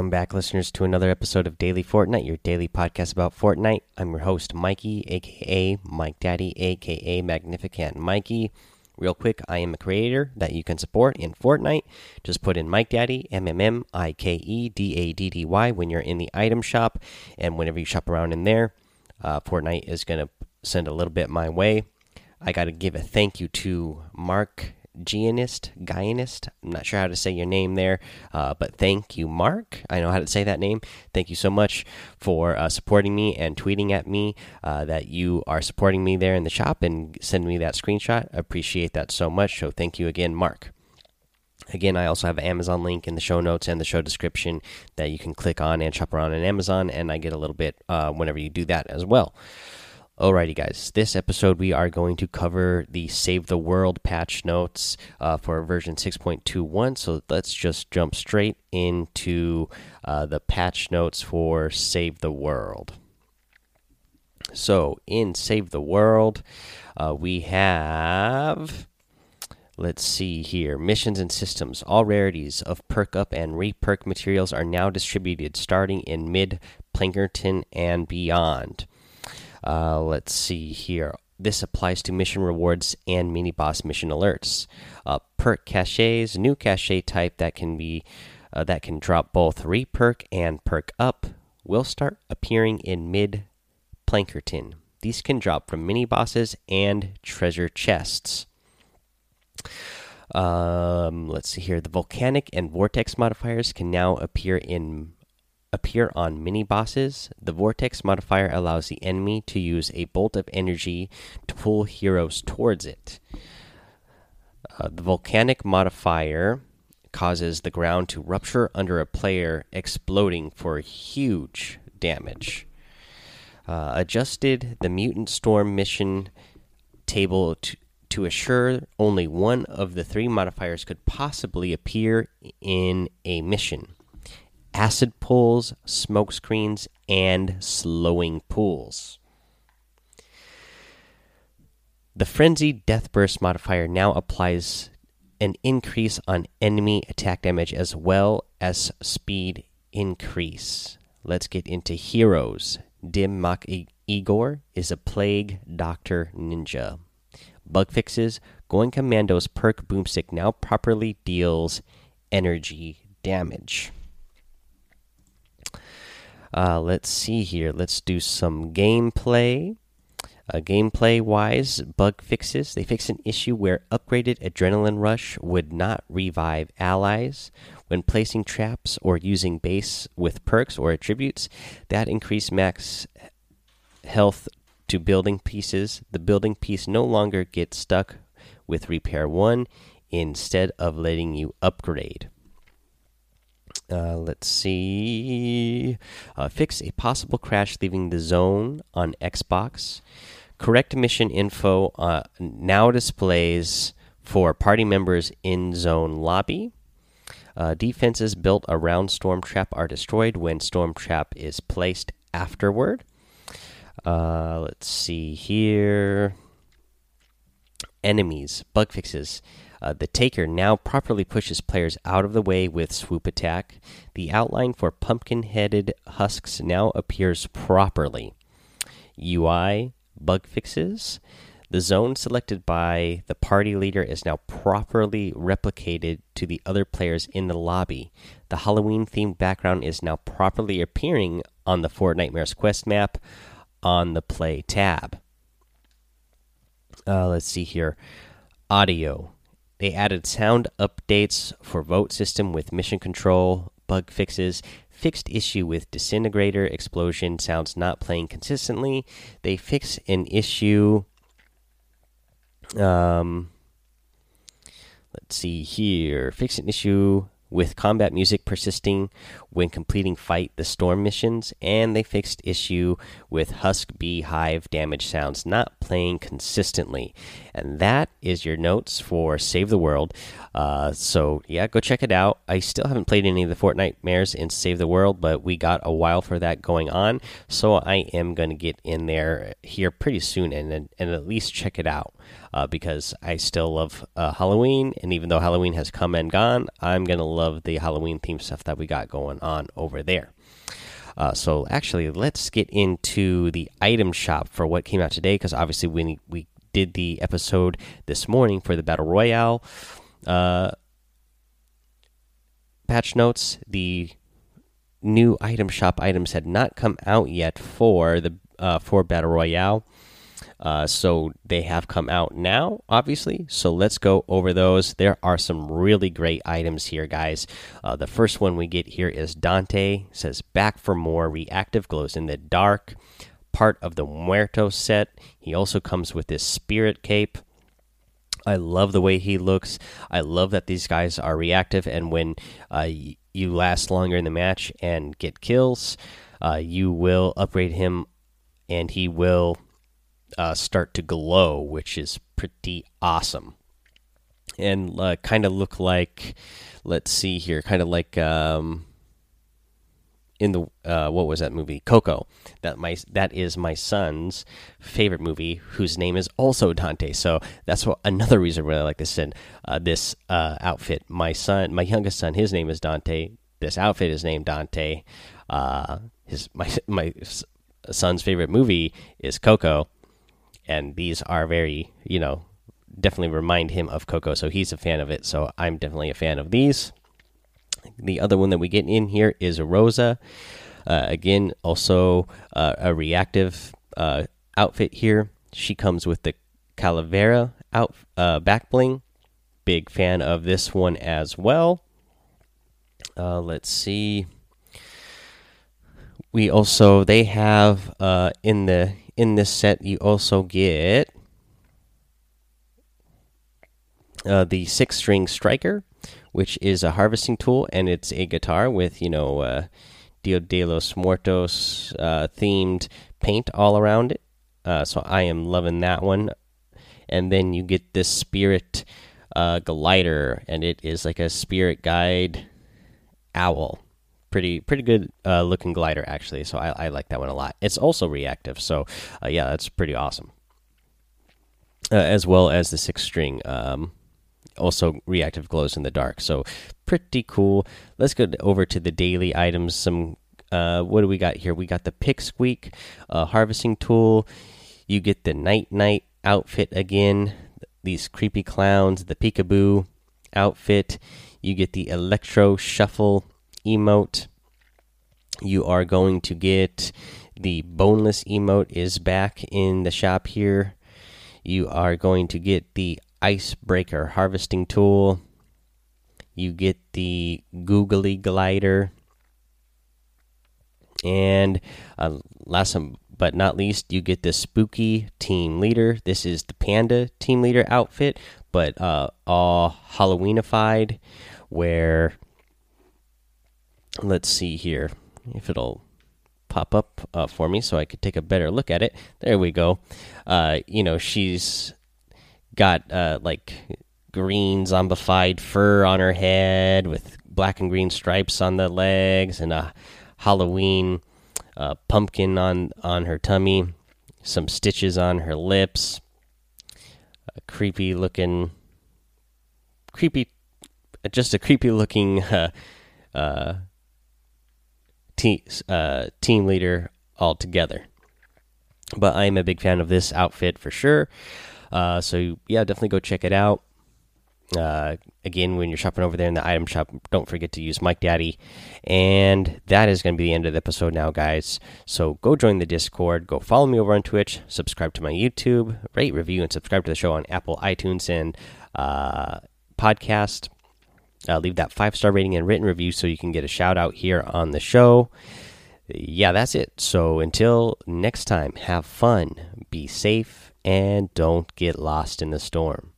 Welcome back, listeners, to another episode of Daily Fortnite, your daily podcast about Fortnite. I'm your host, Mikey, aka Mike Daddy, aka Magnificent Mikey. Real quick, I am a creator that you can support in Fortnite. Just put in Mike Daddy, M M M I K E D A D D Y, when you're in the item shop. And whenever you shop around in there, uh, Fortnite is going to send a little bit my way. I got to give a thank you to Mark Gianist, Guyanist. I'm not sure how to say your name there, uh, but thank you, Mark. I know how to say that name. Thank you so much for uh, supporting me and tweeting at me uh, that you are supporting me there in the shop and sending me that screenshot. Appreciate that so much. So thank you again, Mark. Again, I also have an Amazon link in the show notes and the show description that you can click on and shop around on Amazon, and I get a little bit uh, whenever you do that as well. Alrighty, guys. This episode we are going to cover the Save the World patch notes uh, for version 6.21. So let's just jump straight into uh, the patch notes for Save the World. So in Save the World, uh, we have. Let's see here. Missions and systems. All rarities of perk up and reperk materials are now distributed starting in mid Plankerton and beyond. Uh, let's see here. This applies to mission rewards and mini boss mission alerts. Uh, perk caches, new cache type that can be uh, that can drop both reperk and perk up, will start appearing in mid Plankerton. These can drop from mini bosses and treasure chests. Um, let's see here. The volcanic and vortex modifiers can now appear in appear on mini bosses. The Vortex modifier allows the enemy to use a bolt of energy to pull heroes towards it. Uh, the Volcanic modifier causes the ground to rupture under a player, exploding for huge damage. Uh, adjusted the Mutant Storm mission table to, to assure only one of the three modifiers could possibly appear in a mission acid pulls, smoke screens, and slowing pools. The Frenzy Death Burst modifier now applies an increase on enemy attack damage as well as speed increase. Let's get into heroes. Dim Mak Igor is a plague doctor ninja. Bug fixes Going Commando's perk boomstick now properly deals energy damage. Uh, let's see here. Let's do some gameplay. Uh, gameplay wise, bug fixes. They fix an issue where upgraded Adrenaline Rush would not revive allies. When placing traps or using base with perks or attributes that increase max health to building pieces, the building piece no longer gets stuck with repair 1 instead of letting you upgrade. Uh, let's see. Uh, fix a possible crash leaving the zone on Xbox. Correct mission info uh, now displays for party members in zone lobby. Uh, defenses built around Storm Trap are destroyed when Storm Trap is placed afterward. Uh, let's see here. Enemies, bug fixes. Uh, the Taker now properly pushes players out of the way with swoop attack. The outline for pumpkin headed husks now appears properly. UI bug fixes. The zone selected by the party leader is now properly replicated to the other players in the lobby. The Halloween themed background is now properly appearing on the Fortnitemares quest map on the play tab. Uh, let's see here. Audio. They added sound updates for vote system with mission control, bug fixes, fixed issue with disintegrator explosion sounds not playing consistently. They fix an issue. Um, let's see here. Fix an issue with combat music persisting when completing fight the storm missions and they fixed issue with husk beehive damage sounds not playing consistently. And that is your notes for save the world. Uh, so yeah go check it out. I still haven't played any of the Fortnitemares in save the world but we got a while for that going on. So i am going to get in there here pretty soon and, and at least check it out uh, because i still love uh, halloween and even though halloween has come and gone i'm going to love the Halloween theme stuff that we got going on over there. Uh, so actually, let's get into the item shop for what came out today, because obviously we we did the episode this morning for the battle royale uh, patch notes. The new item shop items had not come out yet for the uh, for battle royale. Uh, so they have come out now, obviously. So let's go over those. There are some really great items here, guys. Uh, the first one we get here is Dante. Says back for more reactive glows in the dark. Part of the Muerto set. He also comes with this spirit cape. I love the way he looks. I love that these guys are reactive, and when uh, you last longer in the match and get kills, uh, you will upgrade him, and he will uh, start to glow, which is pretty awesome. And uh, kind of look like, let's see here, kind of like um, in the uh, what was that movie? Coco. That my that is my son's favorite movie whose name is also Dante. So that's what another reason why I like this and uh, this uh, outfit. My son my youngest son his name is Dante. This outfit is named Dante. Uh, his my my son's favorite movie is Coco and these are very you know definitely remind him of Coco so he's a fan of it so I'm definitely a fan of these the other one that we get in here is a Rosa. Uh, again, also uh, a reactive uh, outfit here. She comes with the Calavera out uh, back bling. Big fan of this one as well. Uh, let's see. We also they have uh, in the in this set you also get the six string striker which is a harvesting tool, and it's a guitar with you know uh, de los Muertos uh, themed paint all around it. Uh, so I am loving that one. And then you get this spirit uh, glider, and it is like a spirit guide owl. Pretty pretty good uh, looking glider actually. So I, I, like that one a lot. It's also reactive, so uh, yeah, that's pretty awesome. Uh, as well as the six string. Um, also reactive glows in the dark. So pretty cool. Let's go over to the daily items. Some uh, what do we got here? We got the pick squeak uh, harvesting tool. You get the Nite Nite outfit again. These creepy clowns, the peekaboo outfit. You get the electro shuffle emote. You are going to get the boneless emote is back in the shop here. You are going to get the icebreaker harvesting tool. You get the googly glider. And uh, last but not least, you get the spooky team leader. This is the panda team leader outfit, but uh, all Halloweenified. Where, let's see here if it'll pop up uh, for me so I could take a better look at it. There we go. Uh, you know, she's got uh, like green zombified fur on her head with black and green stripes on the legs and a Halloween uh, pumpkin on on her tummy, some stitches on her lips, a creepy looking, creepy, just a creepy looking uh, team team leader altogether. But I am a big fan of this outfit for sure. Uh, so yeah, definitely go check it out. Uh, again, when you're shopping over there in the item shop, don't forget to use Mike Daddy. And that is going to be the end of the episode now, guys. So go join the Discord, go follow me over on Twitch, subscribe to my YouTube, rate, review, and subscribe to the show on Apple, iTunes, and uh, podcast. Uh, leave that five star rating and written review so you can get a shout out here on the show. Yeah, that's it. So until next time, have fun, be safe and don't get lost in the storm.